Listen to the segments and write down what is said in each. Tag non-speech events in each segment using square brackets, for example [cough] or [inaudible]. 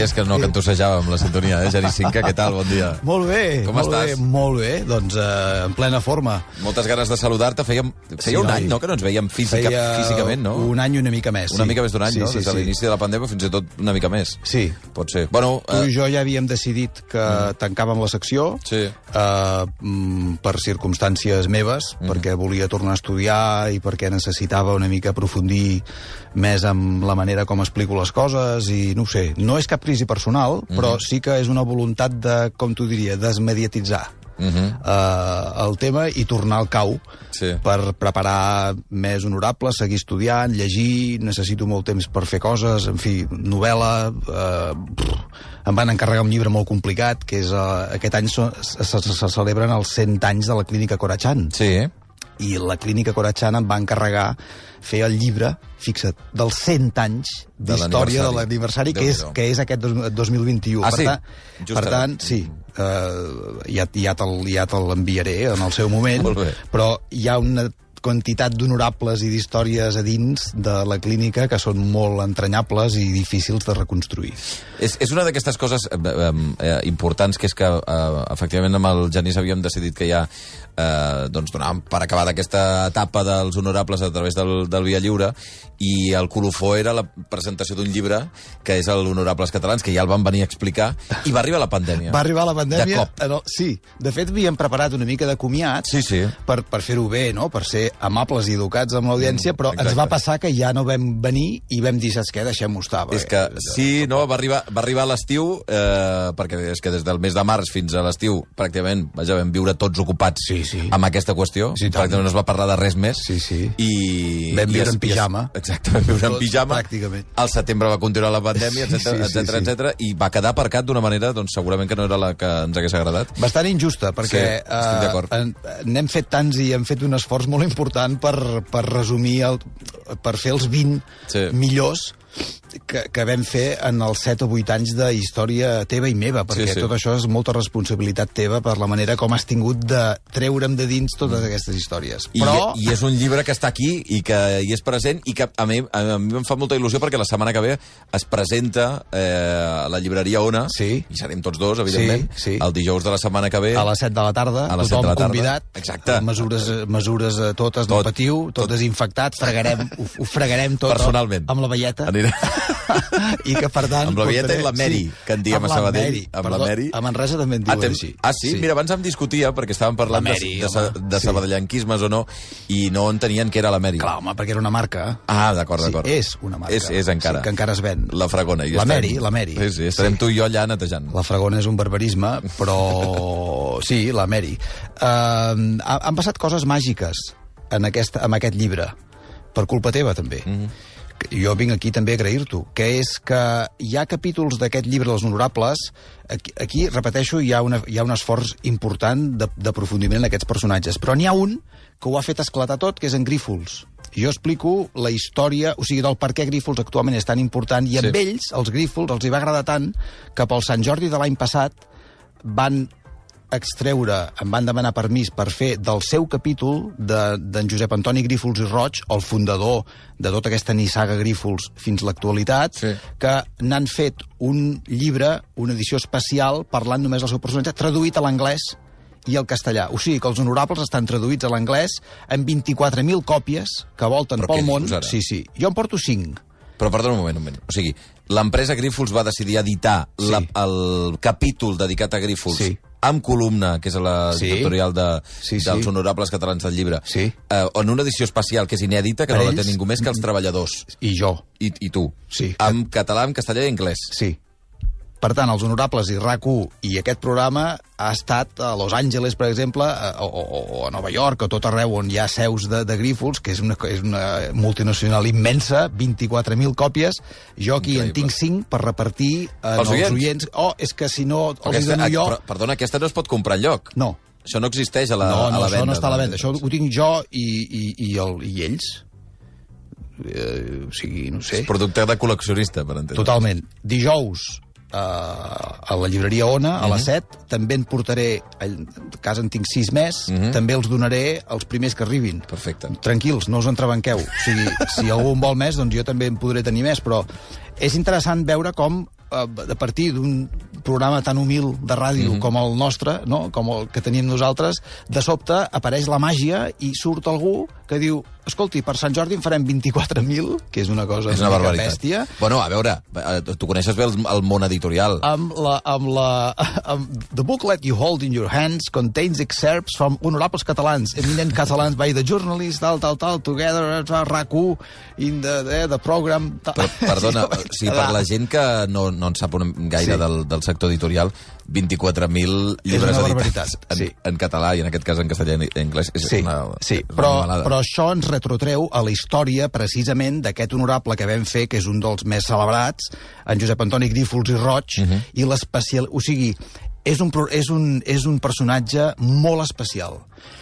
Feia dies que no cantussejàvem la sintonia, eh, Geni Cinca? Què tal? Bon dia. Molt bé, Com molt estàs? bé, molt bé. Doncs eh, en plena forma. Moltes ganes de saludar-te. Feia, feia Sí, un noi. any, no?, que no ens veiem física, físicament, no? un any i una mica més. Una sí. mica més d'un any, sí, no? Sí, Des de sí. l'inici de la pandèmia fins i tot una mica més. Sí. Pot ser. Bueno, Tu i eh, jo ja havíem decidit que tancàvem la secció Sí. eh, mm, per circumstàncies meves, Mhm. perquè volia tornar a estudiar i perquè necessitava una mica aprofundir més amb la manera com explico les coses i no sé, no és cap crisi personal, Mhm. però sí que és una voluntat de, com tu diria, desmediatitzar mhm, eh, el tema i tornar al cau Sí. per preparar més honorables, seguir estudiant, llegir, necessito molt temps per fer coses, en fi, novel·la... Eh, pff, em van encarregar un llibre molt complicat, que és... Eh, aquest any so, se, se, se celebren els 100 anys de la Clínica Corachan, sí. I la Clínica Corachan em va encarregar fer el llibre, fixa't, dels 100 anys d'història de l'aniversari. que, és, que és aquest dos- 2021. Ah, per sí? tant, Just per ara. tant, sí, eh, ja, ja te'l ja te l'enviaré en el seu moment, però hi ha una quantitat d'honorables i d'històries a dins de la clínica que són molt entranyables i difícils de reconstruir. És, és una d'aquestes coses eh, eh, eh, importants que és que eh, efectivament amb el Genís havíem decidit que ja eh, doncs donàvem per acabada aquesta etapa dels honorables a través del, del Via Lliure i el colofó era la presentació d'un llibre que és l'Honorables Catalans, que ja el van venir a explicar i va arribar la pandèmia. Va arribar la pandèmia... De cop. El, sí, de fet havíem preparat una mica de comiat Sí, sí. per, per fer-ho bé, no? per ser amables i educats amb l'audiència, però exacte. ens va passar que ja no vam venir i vam dir, saps què, deixem-ho estar. És que sí, no, va arribar, va arribar l'estiu, eh, perquè és que des del mes de març fins a l'estiu, pràcticament, vaja, vam viure tots ocupats Sí, sí. amb aquesta qüestió. Sí, tant. pràcticament no es va parlar de res més. Sí, sí. I, Vam i viure es- en pijama. i es- Exacte, vam viure en pijama. pràcticament. Al setembre va continuar la pandèmia, Sí, etc sí, sí, etc sí. etc i va quedar aparcat d'una manera, doncs, segurament que no era la que ens hagués agradat. Bastant injusta, perquè Sí, en- n'hem fet tants i hem fet un esforç molt important per, per resumir, el, per fer els 20 Sí. millors que, que vam fer en els 7 o 8 anys de història teva i meva, perquè Sí, sí. tot això és molta responsabilitat teva per la manera com has tingut de treure'm de dins totes aquestes històries. I, Però... I és un llibre que està aquí i que hi és present i que a mi, a mi em fa molta il·lusió perquè la setmana que ve es presenta eh, a la llibreria Ona, Sí. i serem tots dos, evidentment, Sí, sí. el dijous de la setmana que ve. a les 7 de la tarda, A les tothom de la tarda. convidat, Exacte. amb mesures, mesures eh, totes, no Tot, patiu, tot, tot. desinfectat, fregarem, ho, ho fregarem tot Personalment. amb la velleta. Anirà... I que, per tant... Amb la portaré- i la Mary, que en diem a Sabadell, amb la Mary. A Manresa també en Ah, diuen tem- així. ah, sí? Mira, abans em discutia, perquè estàvem parlant La Mary, de, de, de Sí. sabadellanquismes o no, i no entenien que era la Mary. Clar, home, perquè era una marca. Ah, d'acord, d'acord. Sí, és una marca. És, és encara. Sí, que encara es ven. La Fragona. I La Mary, la Mary. Sí, sí, estarem Sí. tu i jo allà netejant. La fragona és un barbarisme, però [laughs] sí, la Mary. Uh, han passat coses màgiques en aquest, en aquest llibre, per culpa teva també. Mm -hmm. Jo vinc aquí també a agrair-t'ho, que és que hi ha capítols d'aquest llibre dels honorables, aquí, aquí repeteixo, hi ha, una, hi ha un esforç important d'aprofundiment en aquests personatges, però n'hi ha un que ho ha fet esclatar tot, que és en Grífols. Jo explico la història, o sigui, del per què Grífols actualment és tan important, i amb Sí. ells, els Grífols, els hi va agradar tant que pel Sant Jordi de l'any passat van extreure, em van demanar permís per fer del seu capítol d'en de, Josep Antoni Grífols i Roig, el fundador de tota aquesta nissaga Grífols fins l'actualitat, Sí. que n'han fet un llibre, una edició especial, parlant només del seu personatge, traduït a l'anglès i al castellà. O sigui que els honorables estan traduïts a l'anglès en 24.000 còpies que volten Però pel món. Sí, sí. Jo en porto 5. Però perdona un moment, un moment. O sigui, l'empresa Grífols va decidir editar Sí. la, el capítol dedicat a Grífols Sí. Amb columna, que és la Sí. editorial de, Sí, sí. dels honorables catalans del llibre, Sí. eh, en una edició especial que és inèdita, que Per no la ells? té ningú més que els treballadors. I jo. I, i tu. Sí. Amb català, en castellà i anglès. Sí. Per tant, els honorables i RAC1 i aquest programa ha estat a Los Angeles, per exemple, a- o, o, o a Nova York, o tot arreu on hi ha seus de, de Grífols, que és una, és una multinacional immensa, 24.000 còpies. Jo aquí Increïble. en tinc 5 per repartir en Pels els oients? oients. Oh, és que si no els Aquesta, dono jo... però, perdona, aquesta no es pot comprar enlloc. No, Això no existeix a la, no, a no, la això venda. no està a la venda. Això ho tinc jo i, i, i, el, i ells. Eh, o sigui, no sé. És producte de col·leccionista, per entendre. Totalment. Dijous, a la llibreria Ona, a les 7. També en portaré, en casa en tinc 6 més, també els donaré els primers que arribin. Perfecte. Tranquils, no us entrebanqueu. O sigui, [laughs] si algú en vol més, doncs jo també en podré tenir més, però és interessant veure com eh, a partir d'un programa tan humil de ràdio mm -hmm. com el nostre, no? com el que tenim nosaltres, de sobte apareix la màgia i surt algú que diu escolti, per Sant Jordi en farem 24.000, que és una cosa És una barbaritat. bèstia, Bueno, a veure, eh, tu coneixes bé el, el món editorial. amb la, amb la, [laughs] amb the booklet you hold in your hands contains excerpts from honorables catalans, eminent catalans by the journalists, tal, tal, tal, together, RAC1, in the, the, the program... Tal. Però, perdona, [laughs] o sigui, per la gent que no, no en sap una gaire Sí. del, del sector editorial, 24.000 llibres una editats en, sí. en català i en aquest cas en castellà i anglès. És Sí, una, sí una però, animalada. però això ens retrotreu a la història precisament d'aquest honorable que vam fer, que és un dels més celebrats, en Josep Antoni Grífols i Roig, uh Mhm. -huh. i l'especial... O sigui, és un, és, un, és un personatge molt especial.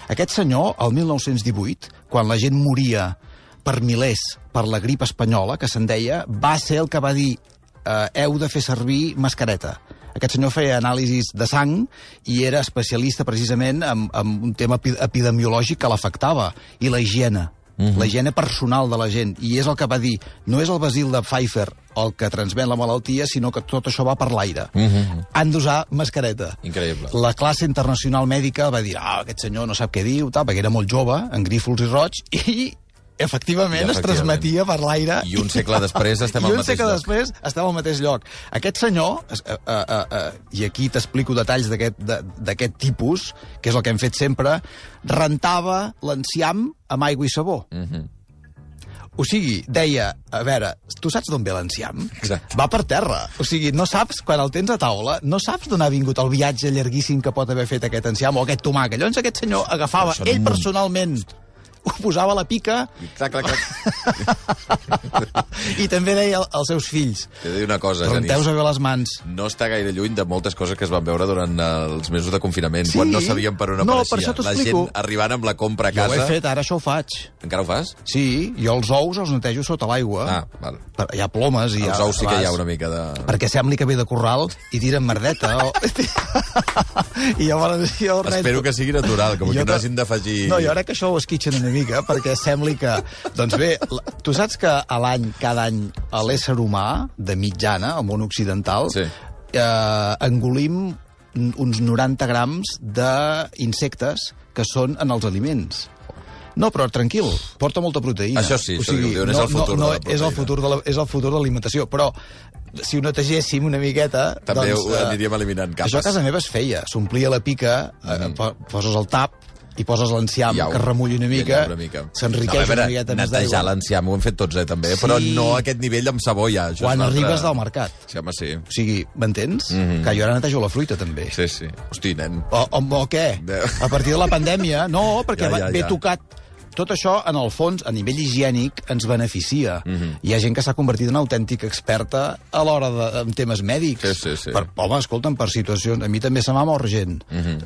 Aquest senyor, el 1918, quan la gent moria per milers per la grip espanyola, que se'n deia, va ser el que va dir eh, heu de fer servir mascareta. Aquest senyor feia anàlisis de sang i era especialista precisament en, en un tema epi- epidemiològic que l'afectava, i la higiene. Uh -huh. La higiene personal de la gent. I és el que va dir, no és el basil de Pfeiffer el que transmet la malaltia, sinó que tot això va per l'aire. Uh -huh. Han d'usar mascareta. Increïble. La classe internacional mèdica va dir, ah, aquest senyor no sap què diu, tal, perquè era molt jove, en Grífols i Roig, i efectivament, I es efectivament. transmetia per l'aire. I un segle després estem [laughs] I al un mateix segle lloc. després estem al mateix lloc. Aquest senyor, es- eh, eh, eh, eh, i aquí t'explico detalls d'aquest tipus, que és el que hem fet sempre, rentava l'enciam amb aigua i sabó. Mhm. O sigui, deia, a veure, tu saps d'on ve l'enciam? Va per terra. O sigui, no saps, quan el tens a taula, no saps d'on ha vingut el viatge llarguíssim que pot haver fet aquest enciam o aquest tomàquet. Llavors aquest senyor agafava, ell un- personalment, ho posava a la pica Clac, clac, clac. i també deia als seus fills, T'he de dir una cosa, renteu-vos Genís. bé les mans. No està gaire lluny de moltes coses que es van veure durant els mesos de confinament, Sí? quan no sabíem per on No, apareixia. per la gent arribant amb la compra a Jo ho casa... he fet, ara això ho faig. Encara ho fas? Sí, jo els ous els netejo sota l'aigua. Ah, val. Hi ha plomes i Els ous sí que hi ha una mica de... Perquè sembli que ve de corral i tiren merdeta. O... [laughs] I llavors jo rento. Espero que sigui natural, com Jo que no hagin d'afegir... No, jo crec que això ho esquitxen una mica, perquè sembli que... Doncs bé, tu saps que a l'any, cada any, a l'ésser humà, de mitjana, al món occidental, Sí. eh, engolim uns 90 grams d'insectes que són en els aliments. No, però tranquil, porta molta proteïna. Això sí, això diuen, és el futur no, de la no, és el futur de la, és el futur de l'alimentació, però si ho netegéssim una miqueta... També doncs, ho eh, aniríem eliminant capes. Això a casa meva es feia. S'omplia la pica, mm. eh, poses el tap i poses l'enciam I au. que remulli una mica, una mica. s'enriqueix No, una miqueta més Netejar d'aigua. l'enciam ho hem fet tots, eh, també, Sí. però no a aquest nivell amb sabó ja. Això Quan una altra- arribes del mercat. Sí, home, sí. O sigui, m'entens? Mm. -hmm. Que jo ara netejo la fruita, també. Sí, sí. Hosti, nen. O, o, o què? De- A partir de la pandèmia, no, perquè Ja, ja, ja, ja, ve ja. tocat. Tot això, en el fons, a nivell higiènic, ens beneficia. Mm. -hmm. Hi ha gent que s'ha convertit en autèntica experta a l'hora de en temes mèdics. Sí, sí, sí. Per, home, escolta'm, per situacions... A mi també se m'ha mort gent. Mm. -hmm.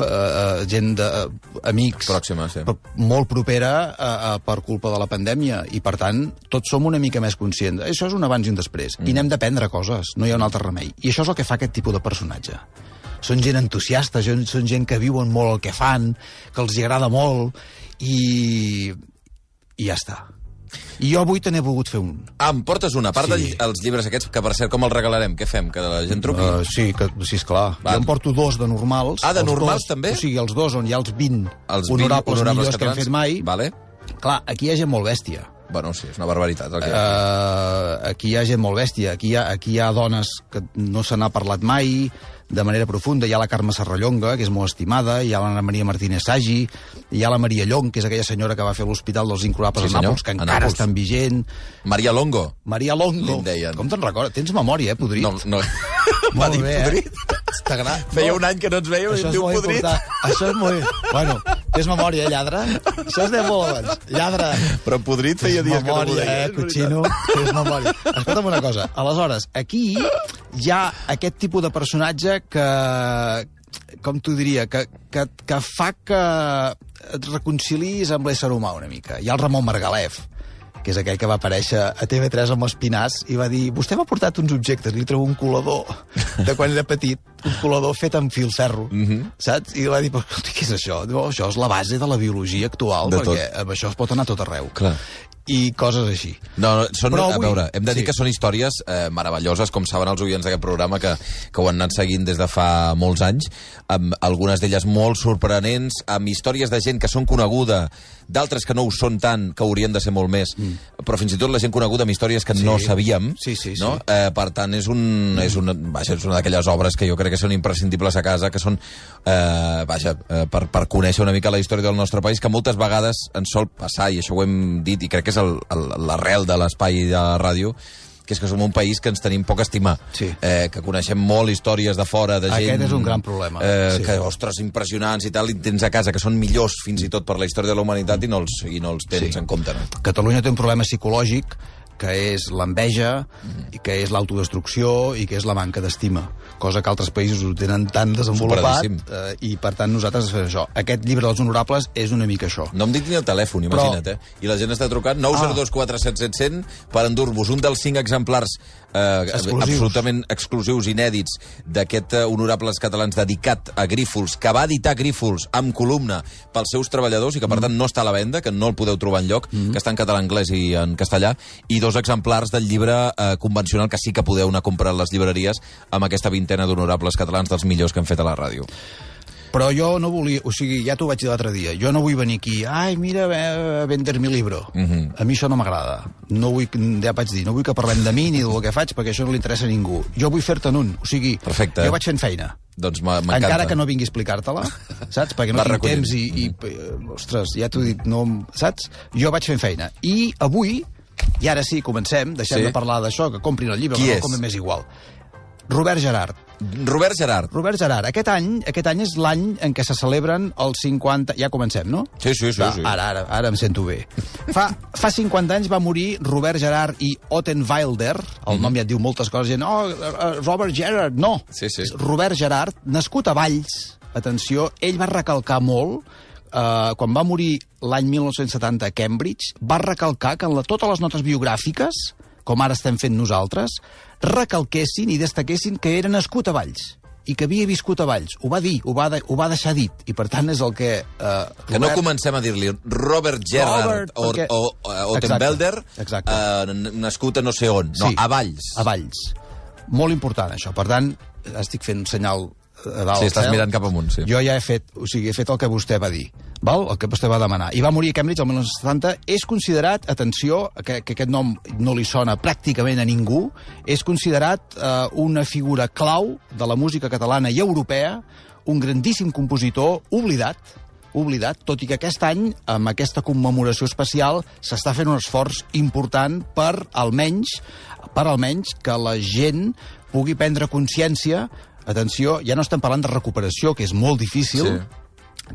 uh, gent de, uh, amics... Pròxima, sí. per- molt propera uh, uh, per culpa de la pandèmia. I, per tant, tots som una mica més conscients. Això és un abans i un després. Mm. I n'hem d'aprendre coses. No hi ha un altre remei. I això és el que fa aquest tipus de personatge són gent entusiasta, són, són gent que viuen molt el que fan, que els agrada molt, i, i ja està. I jo avui te n'he volgut fer un. Ah, em portes una part Sí. dels llibres aquests, que per cert, com els regalarem? Què fem? Que la gent truqui? Uh, sí, que, sí, esclar. Va. Jo em porto dos de normals. Ah, de normals, dos, també? O sigui, els dos on hi ha els 20 els 20 honorables, millors que hem catalans? fet mai. Vale. Clar, aquí hi ha gent molt bèstia. Bueno, sí, és una barbaritat. El que... Uh, aquí hi ha gent molt bèstia, aquí hi ha, aquí hi ha dones que no se n'ha parlat mai de manera profunda, hi ha la Carme Serrallonga, que és molt estimada, hi ha l'Anna Maria Martínez Sagi, hi ha la Maria Llong, que és aquella senyora que va fer l'Hospital dels Incurables Sí, a Nàpols, que encara Nàpols. està en vigent. Maria Longo. Maria Longo. Com te'n recordes? Tens memòria, eh, podrit? No, no. [laughs] Va dir bé, podrit. Eh? T'agrada? Feia un any que no ens vèiem i em diu podrit. important. Això és molt... Bueno, tens memòria, lladre? Això es deia molt abans. Lladre. Però podrit feia dies que no m'ho memòria, deia. eh, cotxino, tens memòria. Escolta'm una cosa, aleshores, aquí hi ha aquest tipus de personatge que, com t'ho diria, que, que, que fa que et reconcilis amb l'ésser humà una mica. Hi ha el Ramon Margalef, que és aquell que va aparèixer a TV3 amb l'Espinàs i va dir, vostè m'ha portat uns objectes, li trobo un colador [laughs] de quan era petit, un colador fet amb fil ferro, mm. -hmm. saps? I va dir, però què és això? Diu, "Oh, això és la base de la biologia actual, De perquè amb això es pot anar tot arreu. Clar. I coses així. No, no, són, Però a avui- veure, hem de dir sí. que són històries eh, meravelloses, com saben els oients d'aquest programa, que, que ho han anat seguint des de fa molts anys, amb algunes d'elles molt sorprenents, amb històries de gent que són coneguda, d'altres que no ho són tant, que haurien de ser molt més, mm. però fins i tot la gent coneguda amb històries que Sí. no sabíem. Sí, sí, sí. no? Eh, per tant, és, un, és, una, vaja, és una d'aquelles obres que jo crec que són imprescindibles a casa, que són, eh, vaja, eh, per, per conèixer una mica la història del nostre país, que moltes vegades ens sol passar, i això ho hem dit, i crec que és el- el- l'arrel de l'espai de la ràdio, que és que som un país que ens tenim poc estimar, Sí. eh, que coneixem molt històries de fora, de Aquest gent... és un gran problema, Eh, sí. Que, ostres, impressionants i tal, i tens a casa, que són millors fins i tot per la història de la humanitat i no els, i no els tens Sí. en compte. No? Catalunya té un problema psicològic que és l'enveja, i que és l'autodestrucció i que és la manca d'estima, cosa que altres països ho tenen tan desenvolupat eh, i per tant nosaltres fem això. Aquest llibre dels honorables és una mica això. No em ni el telèfon, imagina't, Però- eh? I la gent està trucant 902 477 100 per endur-vos un dels cinc exemplars eh, Exclusius. absolutament exclusius, inèdits, d'aquest eh, Honorables Catalans dedicat a Grífols, que va editar Grífols amb columna pels seus treballadors i que, per Mm. tant, no està a la venda, que no el podeu trobar enlloc, que està en català, anglès i en castellà, i dos exemplars del llibre eh, convencional que sí que podeu anar a comprar a les llibreries amb aquesta vintena d'honorables catalans dels millors que han fet a la ràdio. Però jo no volia, o sigui, ja t'ho vaig dir l'altre dia, jo no vull venir aquí, ai, mira, ve- vender mi libro. Mhm. A mi això no m'agrada. No vull, ja vaig dir, no vull que parlem de mi ni del que faig, perquè això no li interessa a ningú. Jo vull fer-te'n un, o sigui, Perfecte. jo vaig fent feina. Doncs m'encanta. Encara que no vingui a explicar-te-la, saps? Perquè no tinc recollint. temps i, i, eh, ostres, ja t'ho dic, no, saps? Jo vaig fent feina. I avui, i ara sí, comencem, deixem Sí. de parlar d'això, que comprin el llibre, Qui que és? no com m'és igual. Robert Gerard. Robert Gerard. Robert Gerard, aquest any, aquest any és l'any en què se celebren els 50... Ja comencem, no? Sí, sí, sí. Va, sí. Ara, ara, ara em sento bé. Fa, fa 50 anys va morir Robert Gerard i Otten Wilder, el nom ja et diu moltes coses, gent, oh, eh, Robert Gerard, no. Sí, sí. Robert Gerard, nascut a Valls, atenció, ell va recalcar molt, eh, quan va morir l'any 1970 a Cambridge, va recalcar que en la, totes les notes biogràfiques, com ara estem fent nosaltres, recalquessin i destaquessin que era nascut a Valls i que havia viscut a Valls. Ho va dir, ho va, de, ho va deixar dit, i per tant és el que... Eh, Que no comencem a dir-li Robert Gerrard Robert, o, perquè- o, o Ottenbelder, Exacte. eh, n- nascut a no sé on, no, Sí. a Valls. A Valls. Molt important, això. Per tant, estic fent senyal a dalt Sí, estàs cel. mirant cap amunt, sí. Jo ja he fet, o sigui, he fet el que vostè va dir, val? el que vostè va demanar. I va morir a Cambridge el 1970. És considerat, atenció, que, que aquest nom no li sona pràcticament a ningú, és considerat eh, una figura clau de la música catalana i europea, un grandíssim compositor oblidat, oblidat, tot i que aquest any, amb aquesta commemoració especial, s'està fent un esforç important per, almenys, per almenys que la gent pugui prendre consciència atenció, ja no estem parlant de recuperació, que és molt difícil, Sí.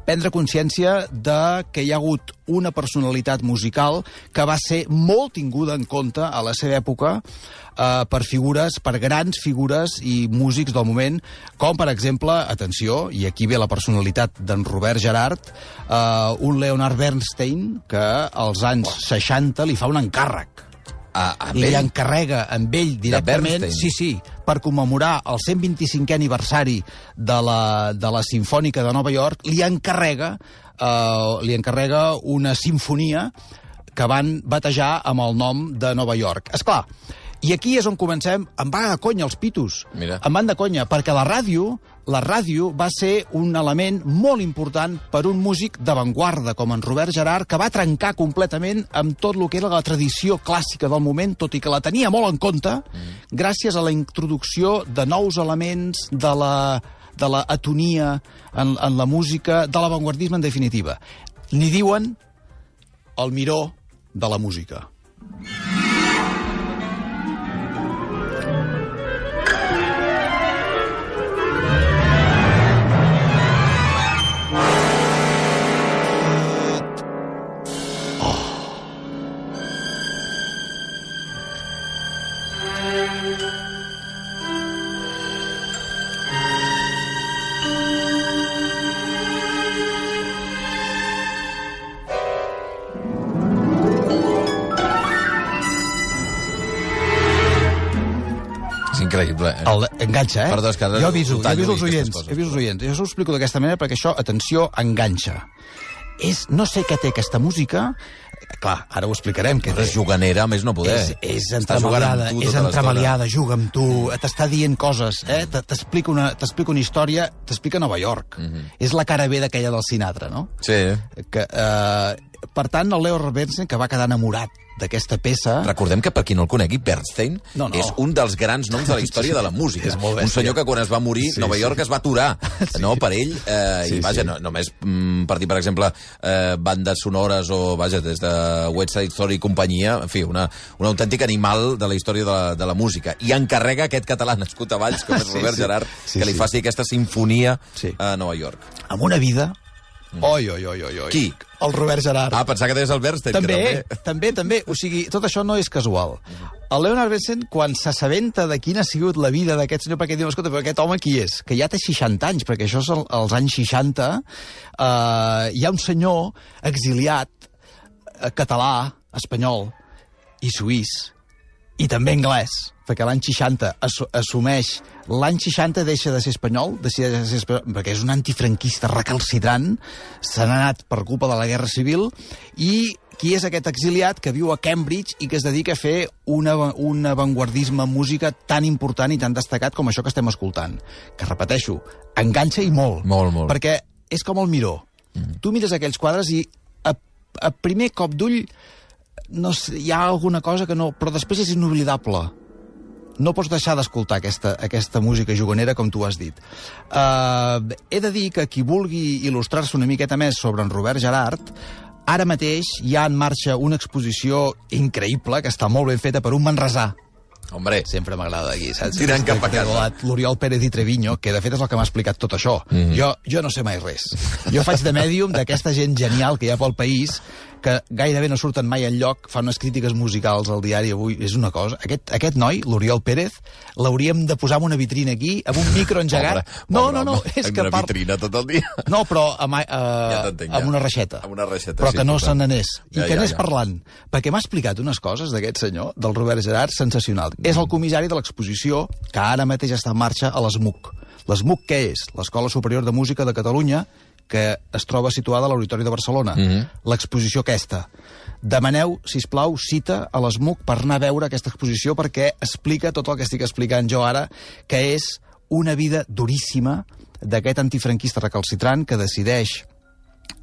prendre consciència de que hi ha hagut una personalitat musical que va ser molt tinguda en compte a la seva època eh, per figures, per grans figures i músics del moment, com per exemple, atenció, i aquí ve la personalitat d'en Robert Gerard, eh, un Leonard Bernstein que als anys 60 li fa un encàrrec A, a li ell? encarrega amb ell directament, sí, sí, per commemorar el 125è aniversari de la, de la Sinfònica de Nova York, li encarrega, eh, li encarrega una sinfonia que van batejar amb el nom de Nova York. És clar, i aquí és on comencem, em va de conya els pitos. Mira. Em van de conya, perquè la ràdio, la ràdio va ser un element molt important per un músic d'avantguarda com en Robert Gerard, que va trencar completament amb tot el que era la tradició clàssica del moment, tot i que la tenia molt en compte, gràcies a la introducció de nous elements de la, de la atonia en, en la música, de l'avantguardisme en definitiva. N'hi diuen el miró de la música. Increïble. Enganxa, eh? Perdó, és que ara jo aviso, jo aviso els oients, coses, aviso els oients. Jo us ho explico d'aquesta manera perquè això, atenció, enganxa. És, no sé què té aquesta música, clar, ara ho explicarem. Té. és juganera, a més no poder. És, és entremaliada, tu és tota entremaliada, juga amb tu, t'està dient coses, eh? T- t'explica una, una història, t'explica Nova York. Mhm. És la cara B d'aquella del Sinatra, no? Sí. Que, eh, per tant, el Leo Bernstein, que va quedar enamorat d'aquesta peça... Recordem que, per qui no el conegui, Bernstein No, no. és un dels grans noms de la [laughs] història de la música. És molt un senyor que quan es va morir, Sí, Nova sí. York es va aturar [laughs] Sí. no, per ell. Eh, Sí, I vaja, sí. no, només mm, per dir, per exemple, eh, bandes sonores o, vaja, des de West Side Story i companyia, en fi, una, un autèntic animal de la història de la, de la música. I encarrega aquest català nascut a Valls, com és [laughs] Sí, Robert sí. Gerard, Sí, que li sí. faci aquesta sinfonia Sí. a Nova York. Amb una vida... Oi, oi, oi, oi, oi. Qui? El Robert Gerard. Ah, pensava que deies el Bernstein. també, que [laughs] també, també. O sigui, tot això no és casual. El Leonard Bernstein, quan s'assabenta de quina ha sigut la vida d'aquest senyor, perquè diu, escolta, però aquest home qui és? Que ja té 60 anys, perquè això és el, als anys 60. Eh, hi ha un senyor exiliat, eh, català, espanyol i suís, i també anglès, perquè l'any 60 assu assumeix... L'any 60 deixa de ser espanyol, decideix de ser espanyol, perquè és un antifranquista recalcitrant, se n'ha anat per culpa de la Guerra Civil, i qui és aquest exiliat que viu a Cambridge i que es dedica a fer una, un avantguardisme música tan important i tan destacat com això que estem escoltant. Que, repeteixo, enganxa i molt. Molt, molt. Perquè és com el miró. Mm. Tu mires aquells quadres i a, a primer cop d'ull no sé, hi ha alguna cosa que no... Però després és inoblidable. No pots deixar d'escoltar aquesta, aquesta música juganera, com tu has dit. Uh, he de dir que qui vulgui il·lustrar-se una miqueta més sobre en Robert Gerard, ara mateix hi ha en marxa una exposició increïble, que està molt ben feta per un manresà. Hombre, Sempre m'agrada aquí, saps? Tirant cap a casa. L'Oriol Pérez i Treviño, que de fet és el que m'ha explicat tot això. Mm. -hmm. jo, jo no sé mai res. Jo faig de mèdium d'aquesta gent genial que hi ha pel país, que gairebé no surten mai en lloc, fan unes crítiques musicals al diari avui, és una cosa. Aquest, aquest noi, l'Oriol Pérez, l'hauríem de posar en una vitrina aquí, amb un micro engegat. Pobre, no, pobre no, no, home, és que una par... vitrina tot el dia. No, però amb, uh, Ja t'entenc, ja. amb una reixeta. Amb una reixeta, Però sí, que no se n'anés. I Ja, que ja, anés ja. parlant. Perquè m'ha explicat unes coses d'aquest senyor, del Robert Gerard, sensacional. És el comissari de l'exposició que ara mateix està en marxa a l'ESMUC. L'ESMUC què és? L'Escola Superior de Música de Catalunya, que es troba situada a l'Auditori de Barcelona. Mhm. L'exposició aquesta. Demaneu, si us plau, cita a l'ESMUC per anar a veure aquesta exposició perquè explica tot el que estic explicant jo ara, que és una vida duríssima d'aquest antifranquista recalcitrant que decideix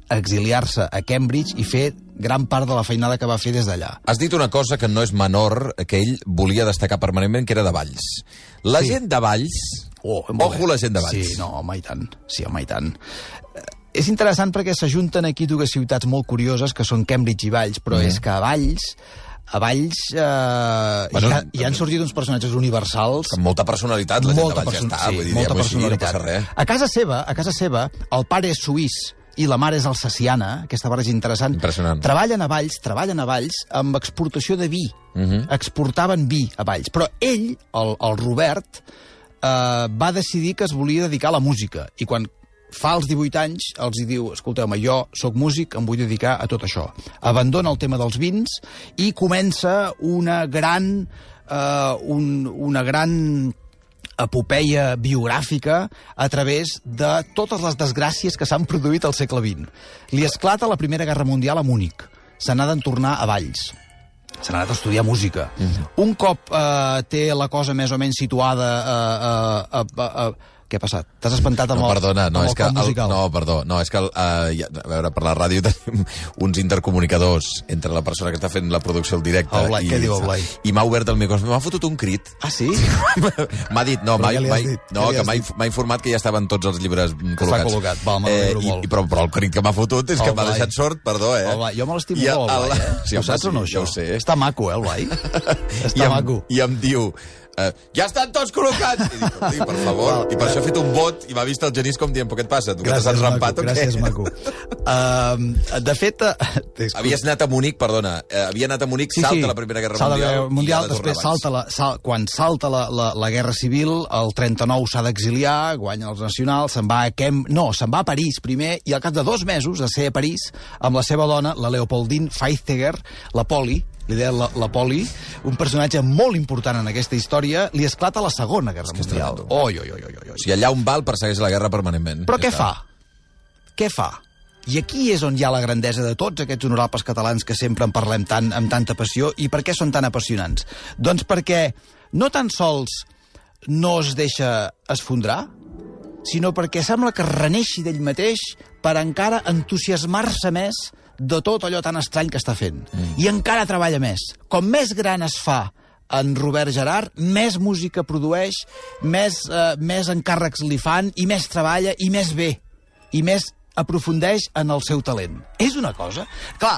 exiliar-se a Cambridge i fer gran part de la feinada que va fer des d'allà. Has dit una cosa que no és menor, que ell volia destacar permanentment, que era de Valls. La Sí. gent de Valls... Oh, Ojo la gent de Valls. Sí, no, home, i tant. Sí, home, i tant. Eh, És interessant perquè s'ajunten aquí dues ciutats molt curioses, que són Cambridge i Valls, però Mm. és que a Valls a Valls eh, Bueno, ha, hi han sorgit uns personatges universals Amb molta personalitat, la gent de Valls ja està. sí, vull dir, molta no personalitat. passa res. A casa seva, a casa seva, el pare és suís i la mare és alsaciana, aquesta barreja interessant. Impressionant. Treballen a Valls, treballen a Valls amb exportació de vi. Mhm. Exportaven vi a Valls. Però ell, el, el Robert, eh, va decidir que es volia dedicar a la música. I quan fa els 18 anys, els hi diu, escolteu-me, jo sóc músic, em vull dedicar a tot això. Abandona el tema dels vins i comença una gran... Eh, un, una gran epopeia biogràfica a través de totes les desgràcies que s'han produït al segle XX. Li esclata la Primera Guerra Mundial a Múnich. Se n'ha d'en tornar a Valls. Se n'ha anat a estudiar música. Mhm. Un cop eh, té la cosa més o menys situada eh, eh, eh, eh, què ha passat? T'has espantat amb No, perdona, no, amb és el que... El, musical? no, perdó, no, és que... El, uh, ja, a veure, per la ràdio [laughs] tenim uns intercomunicadors entre la persona que està fent la producció al directe El Blai, i... què diu Blai? I m'ha obert el micròfon, m'ha fotut un crit. Ah, sí? [laughs] m'ha dit, no, mai, no, que m'ha informat que ja estaven tots els llibres col·locats. col·locat. Val, m'alegro i, molt. i, però, però el crit que m'ha fotut és que El m'ha deixat sort, perdó, eh? El Blai. Jo me l'estimo molt, el Blai, eh? Sí, ho saps o no, això? ja ho sé. Està maco, eh, el Blai? [laughs] Està maco. I em diu, eh, ja estan tots col·locats! I dic, "Hosti, per favor. I per això he fet un vot i m'ha vist el Genís com dient, però què et passa? Tu que t'has rampat o què? gràcies, maco. Uh, de fet... Uh, Havies anat a Munic, perdona, eh, havia anat a Munic, salta la Primera Guerra salta Mundial, Guerra Mundial després abans. salta la, sal, quan salta la, la, la Guerra Civil, el 39 s'ha d'exiliar, guanya els nacionals, se'n va a Kem... No, se'n va a París primer, i al cap de dos mesos de ser a París, amb la seva dona, la Leopoldine Feizteger, la Poli, li deia la, la Poli, un personatge molt important en aquesta història, li esclata la Segona Guerra que és Mundial. Oi, oi, oi, oi, oi. O sigui, allà on va el persegueix la guerra permanentment. Però Ja què està. fa? Què fa? I aquí és on hi ha la grandesa de tots aquests honorables catalans que sempre en parlem tant amb tanta passió. I per què són tan apassionants? Doncs perquè no tan sols no es deixa esfondrar, sinó perquè sembla que reneixi d'ell mateix per encara entusiasmar-se més de tot allò tan estrany que està fent. Mm. I encara treballa més. Com més gran es fa en Robert Gerard, més música produeix, més, eh, més encàrrecs li fan, i més treballa, i més bé, i més aprofundeix en el seu talent. És una cosa... Clar,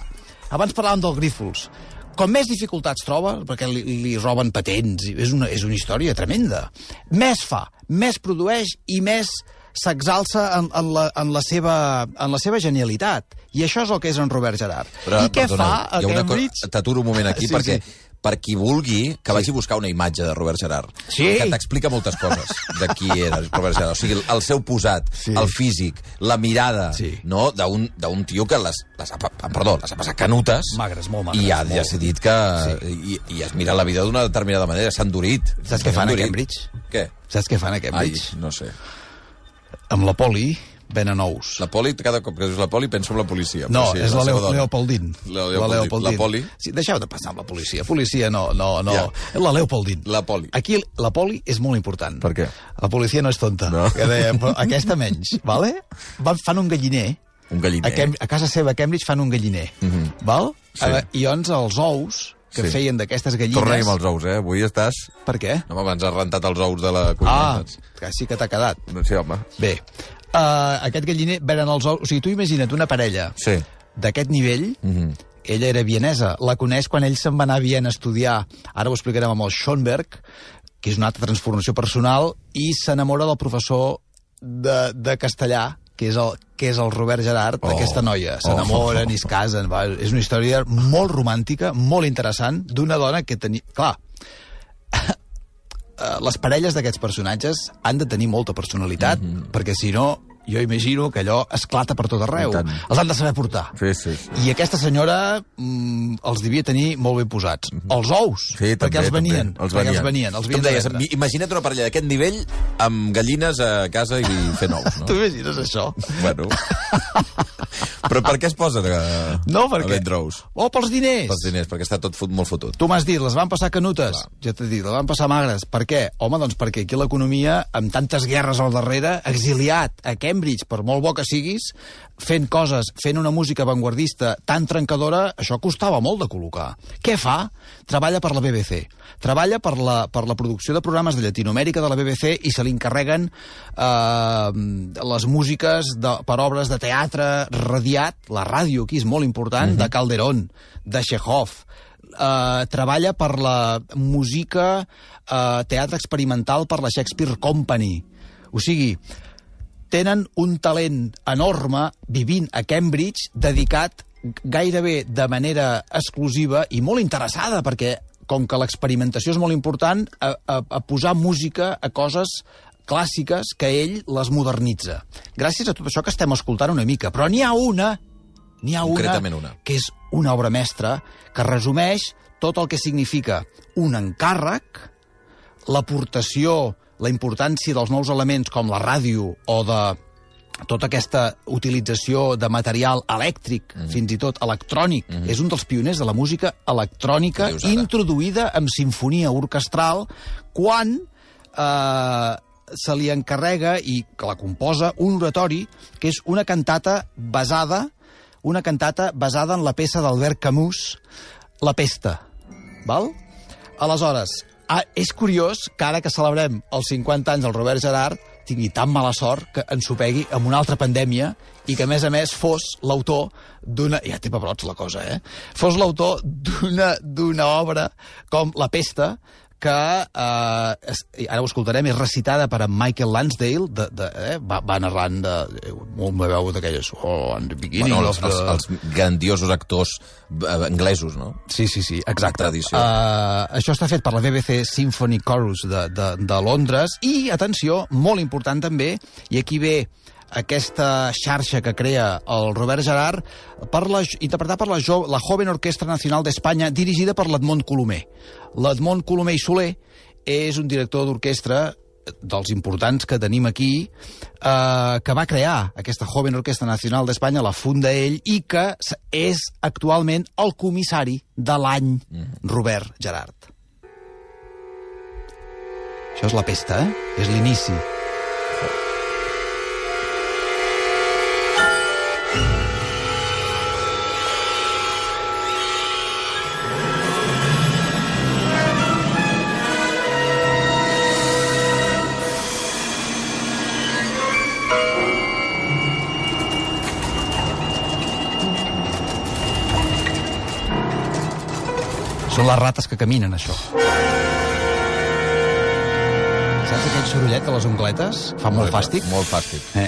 abans parlàvem del Grífols. Com més dificultats troba, perquè li, li roben patents, és una, és una història tremenda, més fa, més produeix i més s'exalça en, en, la, en, la seva, en la seva genialitat. I això és el que és en Robert Gerard. I què perdona, fa a Cambridge? T'aturo un moment aquí, Sí, perquè sí. per qui vulgui, que vagi a buscar una imatge de Robert Gerard. Sí. Que t'explica moltes coses de qui era Robert Gerard. O sigui, el seu posat, Sí. el físic, la mirada, Sí. no?, d'un tio que les, les ha, pa- perdó, les ha passat canutes Magres, molt magres, i ha molt. decidit que... I, I es mira la vida d'una determinada manera, s'ha endurit. Saps què fan a. Cambridge? Què? Saps què fan a Ai, Cambridge? no sé. Amb la poli venen ous. La poli, cada cop que dius la poli, penso en la policia. No, però és la, seva Leo, dona. Leopoldin. La Leopoldin. La poli? Sí, deixeu de passar amb la policia. Policia no, no, no. Ja. La Leopoldin. La poli. Aquí la poli és molt important. Per què? La policia no és tonta. No. Que però aquesta menys, [laughs] vale? Van, fan un galliner. Un galliner. A, Cam a casa seva, a Cambridge, fan un galliner. Mhm. Val? Sí. Eh, I llavors els ous que Sí. feien d'aquestes gallines... Torna-hi amb els ous, eh? Avui estàs... Per què? No, home, ens has rentat els ous de la cuina. Ah, sí que t'ha quedat. No, sí, home. Bé, uh, aquest galliner venen els ous... O sigui, tu imagina't una parella Sí. d'aquest nivell, Mhm. ella era vienesa, la coneix quan ell se'n va anar a Viena a estudiar, ara ho explicarem amb el Schoenberg, que és una altra transformació personal, i s'enamora del professor de, de castellà, que és el, que és el Robert Gerard, Oh. d'aquesta noia. S'enamoren Oh. i es casen. Va. És una història molt romàntica, molt interessant, d'una dona que tenia... Clar, les parelles d'aquests personatges han de tenir molta personalitat, mm -hmm. perquè si no, jo imagino que allò esclata per tot arreu. Els han de saber portar. Sí, sí. sí. I aquesta senyora mm, els devia tenir molt ben posats. Els ous. Sí, perquè també, els venien. també. Els venien. els venien. Els venien de deies, imagina't una parella d'aquest nivell amb gallines a casa i fent ous, no? [laughs] Tu imagines això? bueno. [laughs] Però per què es posen a, No, a perquè... vendre ous? Oh, pels diners! Pels diners, perquè està tot fot, molt fotut. Tu m'has dit, les van passar canutes. Clar. Ja t'he dit, les van passar magres. Per què? Home, doncs perquè aquí l'economia, amb tantes guerres al darrere, exiliat a Cambridge, per molt bo que siguis, fent coses, fent una música avantguardista tan trencadora, això costava molt de col·locar. Què fa? Treballa per la BBC. Treballa per la, per la producció de programes de Llatinoamèrica de la BBC i se li encarreguen eh, les músiques de, per obres de teatre radiat, la ràdio aquí és molt important, de Calderón, de Chekhov, eh, treballa per la música, eh, teatre experimental per la Shakespeare Company. O sigui, tenen un talent enorme vivint a Cambridge dedicat gairebé de manera exclusiva i molt interessada, perquè com que l'experimentació és molt important, a, a, a posar música a coses clàssiques que ell les modernitza. Gràcies a tot això que estem escoltant una mica. Però n'hi ha una, n'hi ha una, una. que és una obra mestra que resumeix tot el que significa un encàrrec, l'aportació, la importància dels nous elements com la ràdio o de tota aquesta utilització de material elèctric, mm. fins i tot electrònic. Mm. És un dels pioners de la música electrònica introduïda amb sinfonia orquestral quan eh, se li encarrega i que la composa un oratori que és una cantata basada una cantata basada en la peça d'Albert Camus, La pesta. Val? Aleshores, ah, és curiós que ara que celebrem els 50 anys del Robert Gerard tingui tan mala sort que ens ho pegui amb una altra pandèmia i que, a més a més, fos l'autor d'una... Ja té pebrots la cosa, eh? Fos l'autor d'una obra com La pesta, que, eh, es, ara ho escoltarem, és recitada per en Michael Lansdale, de, de, eh, va, va narrant de, eh, una veu d'aquelles... Oh, and the beginning Bueno, els, els, els grandiosos actors eh, anglesos, no? Sí, sí, sí, exacte. Tradició. Uh, això està fet per la BBC Symphony Chorus de, de, de Londres i, atenció, molt important també, i aquí ve aquesta xarxa que crea el Robert Gerard, per la, interpretat per la, jo, la Joven Orquestra Nacional d'Espanya, dirigida per l'Edmond Colomer. L'Edmond Colomer i Soler és un director d'orquestra dels importants que tenim aquí, eh, que va crear aquesta Joven Orquestra Nacional d'Espanya, la funda ell, i que és actualment el comissari de l'any Robert Gerard. Això és la pesta, eh? És l'inici. Són les rates que caminen, això. Saps aquell sorollet de les ungletes? Fa molt fàstic. Molt fàstic. Eh.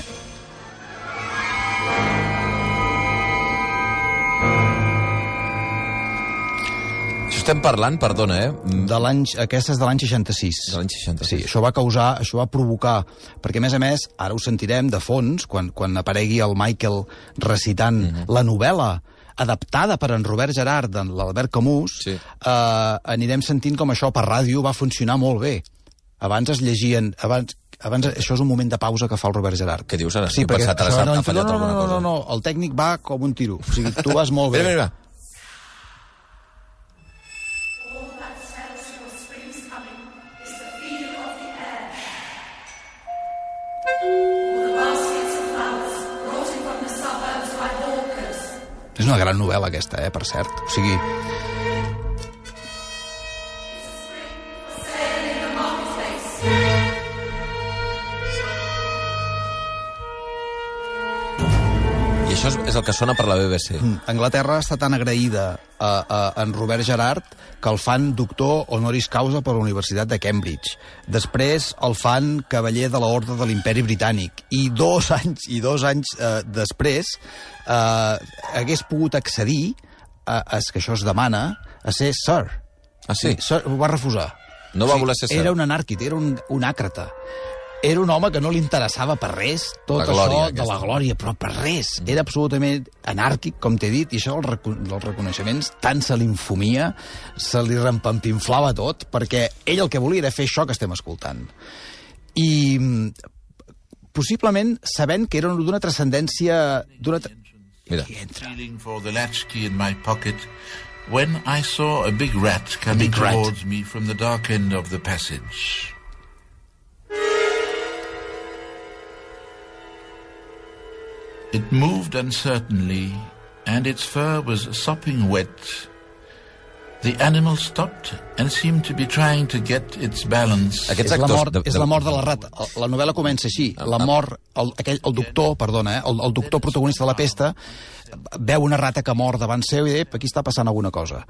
Això estem parlant, perdona, eh? De l'any... Aquesta és de l'any 66. De l'any 66. Sí, això va causar, això va provocar... Perquè, a més a més, ara ho sentirem de fons, quan, quan aparegui el Michael recitant Mhm. la novel·la adaptada per en Robert Gerard, de l'Albert Camus, Sí. eh, anirem sentint com això per ràdio va funcionar molt bé. Abans es llegien... Abans, abans, això és un moment de pausa que fa el Robert Gerard. Què dius ara? Sí, perquè això s'ha- no, no, no, no, cosa. no, no, el tècnic va com un tiro. O sigui, tu vas molt [laughs] bé. Mira, mira, mira. És una gran novel·la, aquesta, eh, per cert. O sigui, això és, és el que sona per la BBC. Anglaterra està tan agraïda a, a, a en Robert Gerard que el fan doctor honoris causa per la Universitat de Cambridge. Després el fan cavaller de l'Orde de l'Imperi Britànic. I dos anys, i dos anys eh, després eh, hagués pogut accedir, a, a, que això es demana, a ser Sir. Ah, sí? Sir ho va refusar. No va voler ser Sir. Era un anàrquid, era un, un àcrata. Era un home que no li interessava per res tot La glòria, això de aquesta. la glòria, però per res. Mm. Era absolutament anàrquic, com t'he dit, i això dels reco dels reconeixements tant se li infumia, se li rempampinflava tot, perquè ell el que volia era fer això que estem escoltant. I mm, possiblement sabent que era d'una transcendència... d'una Mira. Qui entra? feeling for the latchkey in my pocket when I saw a big rat coming big rat. towards me from the dark end of the passage. It moved uncertainly, and its fur was sopping wet. The animal stopped and seemed to be trying to get its balance. Aquests és la, mort, de- és de- la mort de la rata. La novel·la comença així. La mort, el, aquell, el doctor, perdona, eh, el, el doctor protagonista de la pesta, veu una rata que mor davant seu i diu, aquí està passant alguna cosa.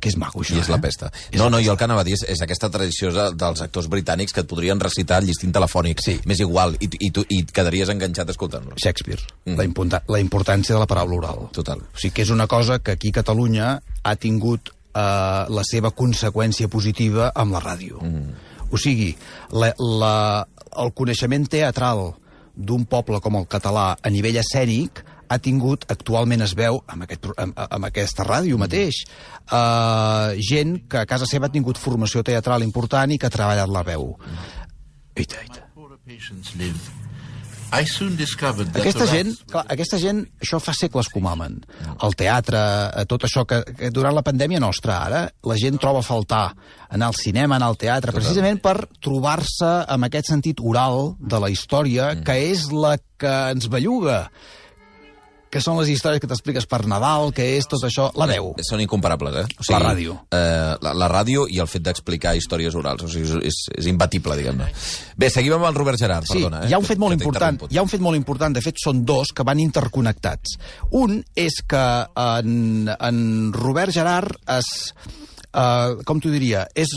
Que és maco, això, I és la eh? pesta. És No, la no, jo el que anava a dir és, és aquesta tradició de- dels actors britànics que et podrien recitar el llistint telefònic. Sí. M'és igual, i, i, tu, i et quedaries enganxat escoltant-lo. Shakespeare, Mm. la, importa la importància de la paraula oral. Total. O sigui que és una cosa que aquí a Catalunya ha tingut eh, la seva conseqüència positiva amb la ràdio. Mm. O sigui, la, la, el coneixement teatral d'un poble com el català a nivell escènic ha tingut, actualment es veu, amb, aquest, amb, amb aquesta ràdio mateix, eh, gent que a casa seva ha tingut formació teatral important i que ha treballat la veu. Eita, eita. That Aquesta gent, clar, aquesta gent, això fa segles que ho mamen. El teatre, eh, tot això que, que durant la pandèmia nostra ara, la gent troba a faltar anar al cinema, anar al teatre, precisament per trobar-se amb aquest sentit oral de la història, que és la que ens belluga que són les històries que t'expliques per Nadal, que és tot això, la veu. Són incomparables, eh? O La ràdio. Eh, la, la ràdio i el fet d'explicar històries orals. O sigui, és, és imbatible, diguem-ne. Bé, seguim amb el Robert Gerard, Sí, perdona. Eh? hi ha un fet molt important, hi ha un fet molt important, de fet són dos que van interconnectats. Un és que en, en Robert Gerard es, uh, com t'ho diria, és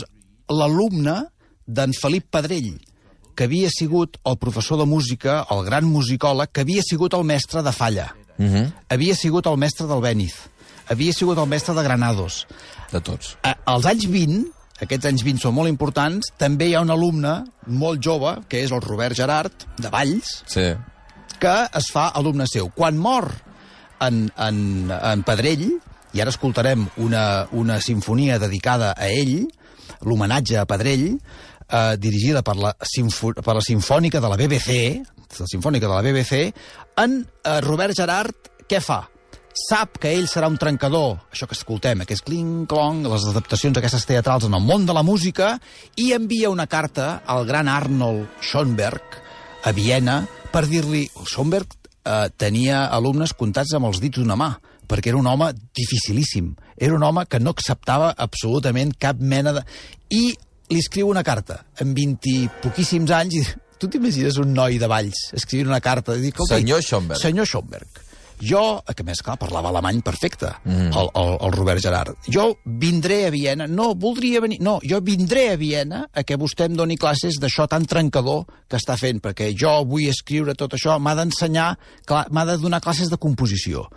l'alumne d'en Felip Pedrell, que havia sigut el professor de música, el gran musicòleg, que havia sigut el mestre de Falla, Uh -huh. havia sigut el mestre del Béniz, havia sigut el mestre de Granados. De tots. A- als anys 20, aquests anys 20 són molt importants, també hi ha un alumne molt jove, que és el Robert Gerard, de Valls, Sí. que es fa alumne seu. Quan mor en, en, en Pedrell, i ara escoltarem una, una sinfonia dedicada a ell, l'homenatge a Pedrell, eh, dirigida per la, sinfo, per la Sinfònica de la BBC, la Sinfònica de la BBC, en eh, Robert Gerard què fa? Sap que ell serà un trencador, això que escoltem, aquest cling-clong, les adaptacions aquestes teatrals en el món de la música, i envia una carta al gran Arnold Schoenberg a Viena per dir-li... Schoenberg eh, tenia alumnes comptats amb els dits d'una mà, perquè era un home dificilíssim. Era un home que no acceptava absolutament cap mena de... I li escriu una carta, amb 20 i poquíssims anys, i tu t'imagines un noi de Valls escrivint una carta i dir, "Escolta, Senyor Schoenberg." Senyor Schoenberg, jo, que a més, clar, parlava alemany perfecte, mm. el, el, el Robert Gerard, jo vindré a Viena, no, voldria venir, no, jo vindré a Viena a que vostè em doni classes d'això tan trencador que està fent, perquè jo vull escriure tot això, m'ha d'ensenyar, m'ha de donar classes de composició.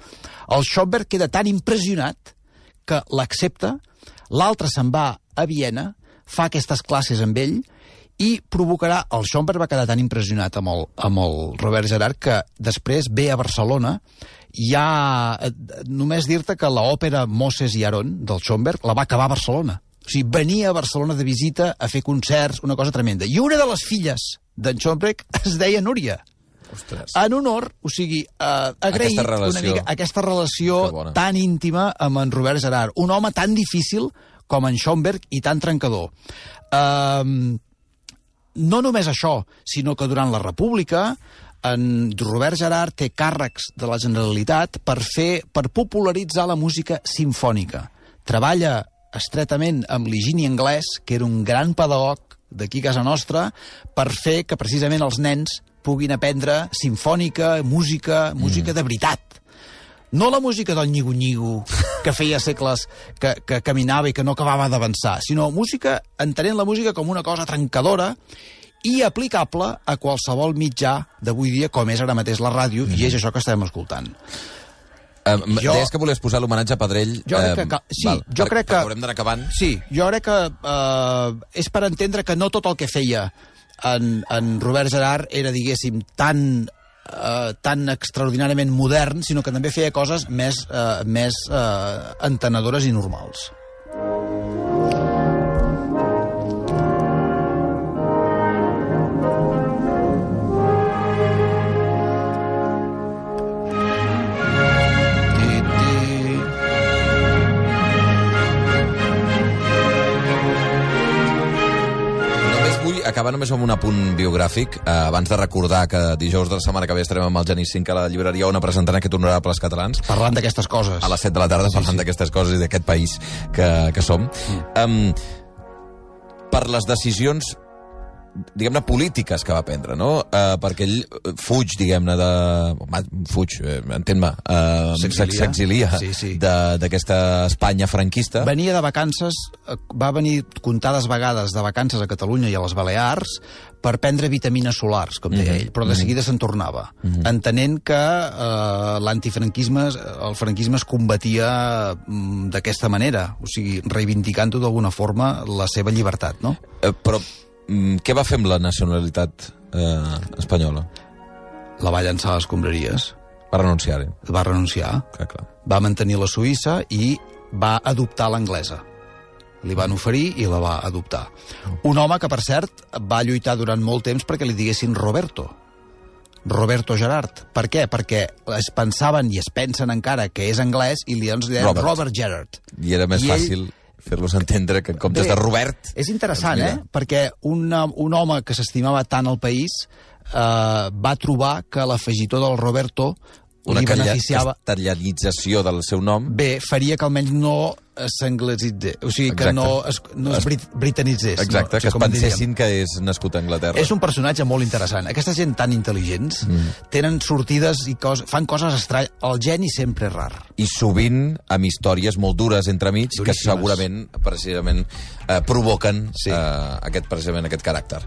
El Schoenberg queda tan impressionat que l'accepta, l'altre se'n va a Viena, fa aquestes classes amb ell, i provocarà... El Schoenberg va quedar tan impressionat amb el, amb el Robert Gerard que després ve a Barcelona hi ha... eh, Només dir-te que l'òpera Moses i Aaron del Schoenberg la va acabar a Barcelona. O sigui, venia a Barcelona de visita a fer concerts, una cosa tremenda. I una de les filles d'en Schoenberg es deia Núria. Ostres. En honor, o sigui, eh, agraït Aquesta relació. una mica aquesta relació tan íntima amb en Robert Gerard. Un home tan difícil com en Schoenberg i tan trencador. Um, no només això, sinó que durant la República en Robert Gerard té càrrecs de la Generalitat per fer per popularitzar la música sinfònica. Treballa estretament amb l'Higini Anglès, que era un gran pedagog d'aquí a casa nostra, per fer que precisament els nens puguin aprendre sinfònica, música, música de veritat. No la música del nyigo-nyigo, que feia segles que, que caminava i que no acabava d'avançar, sinó música, entenent la música com una cosa trencadora i aplicable a qualsevol mitjà d'avui dia, com és ara mateix la ràdio, i és això que estem escoltant. Um, Jo- Deies que volies posar l'homenatge a Pedrell. Jo crec que ca- sí, val, jo per- crec que- Haurem d'anar acabant. Sí, jo crec que eh, és per entendre que no tot el que feia en, en Robert Gerard era, diguéssim, tan eh, tan extraordinàriament modern, sinó que també feia coses més, eh, més eh, entenedores i normals. Acabar només amb un apunt biogràfic, eh, abans de recordar que dijous de la setmana que ve estarem amb el Genís 5 a la llibreria on presentant aquest honorables catalans Parlant d'aquestes coses. a les 7 de la tarda Sí, parlant sí. d'aquestes coses i d'aquest país que, que som. Um, per les decisions diguem-ne, polítiques que va prendre, no? Uh, perquè ell eh, fuig, diguem-ne, de... Fuig, eh, entén-me, uh, S'exilia. Sí, sí. d'aquesta Espanya franquista. Venia de vacances, va venir comptades vegades de vacances a Catalunya i a les Balears per prendre vitamines solars, com deia ell, però de seguida se'n tornava, entenent que eh, l'antifranquisme, el franquisme es combatia mm, d'aquesta manera, o sigui, reivindicant-ho d'alguna forma la seva llibertat, no? Eh, però mm, què va fer amb la nacionalitat eh, espanyola? La va llançar a les escombraries, Va renunciar-hi, va renunciar, clar, clar. va mantenir la suïssa i va adoptar l'anglesa. Li van oferir i la va adoptar. Un home que, per cert, va lluitar durant molt temps perquè li diguessin Roberto. Roberto Gerard. Per què? Perquè es pensaven i es pensen encara que és anglès i li doncs deien Robert. Robert, Gerard. I era més I ell- fàcil fer-los entendre que en comptes Bé, de Robert... És interessant, doncs eh? mira. Perquè un, un home que s'estimava tant al país eh, va trobar que l'afegitor del Roberto Una li beneficiava... castellanització del seu nom. Bé, faria que almenys no s'anglesitzés, o sigui, que Exacte. no es, no es, Es- brit britanitzés. Exacte, no? que es com en diríem. pensessin que és nascut a Anglaterra. És un personatge molt interessant. Aquesta gent tan intel·ligents mm. tenen sortides i cos, fan coses estranyes. El geni sempre és rar. I sovint amb històries molt dures entremig que Duríssimes. segurament precisament eh, provoquen Sí. eh, aquest, precisament aquest caràcter.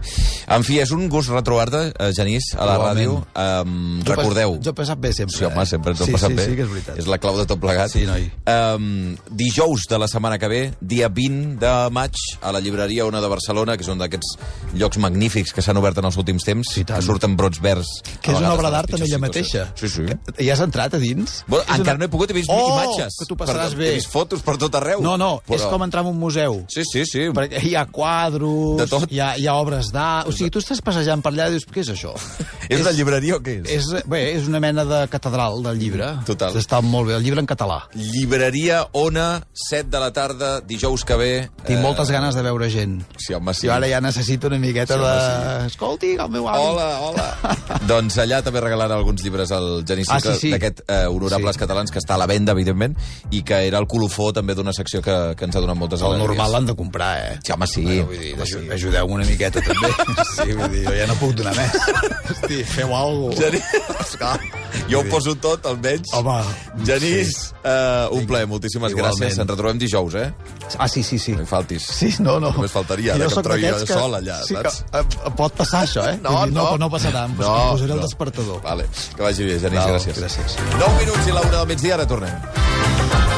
En fi, és un gust retrobar-te, eh, Genís, a la Igualment. ràdio. Um, Jo recordeu... pas- Jo he passat bé sempre. Sí, home, eh? sempre ens ho sí, passat sí, bé. Sí, que és veritat. És la clau de tot plegat. Sí, noi. Um, dijous dijous de la setmana que ve, dia 20 de maig, a la llibreria Ona de Barcelona, que és un d'aquests llocs magnífics que s'han obert en els últims temps, Sí, tant. que surten brots verds. Que és una obra d'art en ella mateixa. Sí, sí. Hi has entrat a dins? Bueno, És encara una- no he pogut, he vist oh, imatges. que tu passaràs Però bé. He vist fotos per tot arreu. No, no, però... és com entrar en un museu. Sí, sí, sí. Perquè hi ha quadros, De tot. Hi, ha, hi ha obres d'art... O sigui, tu estàs passejant per allà i dius, què és això? [laughs] És una llibreria o què és? És, bé, és una mena de catedral del llibre. Total. Està molt bé, el llibre en català. Llibreria Ona, 7 de la tarda, dijous que ve. Tinc Eh, moltes ganes de veure gent. Sí, home, sí. Jo ara ja necessito una miqueta Sí, de... home, Escolti, el meu avi. Hola, hola. [laughs] doncs allà també regalarà alguns llibres al Genís Ah, sí, sí. d'aquest eh, Honorables Sí. Catalans que està a la venda, evidentment, i que era el colofó també d'una secció que, que ens ha donat moltes El alegries. normal l'han de comprar, eh? Sí, home, sí. Bueno, vull dir, Home, sí. ajudeu-me una miqueta, també. [laughs] Sí, vull dir, jo ja no puc donar més. Hosti, feu alguna cosa. Genís, jo ho poso tot, almenys. Home, Genís, eh, un plaer, moltíssimes Igualment. gràcies. Ens retrobem dijous, eh? Ah, sí, sí, sí. No hi faltis. Sí, no, no. Només faltaria, ara que em trobi d'aquests sol allà, sí, saps? Que, eh, pot passar això, eh? No, dir, no. no, no passarà. Em No, posaré el no. despertador. Vale, que vagi bé, Genís, Val, gràcies. gràcies. 9 minuts i la una del migdia, ara tornem.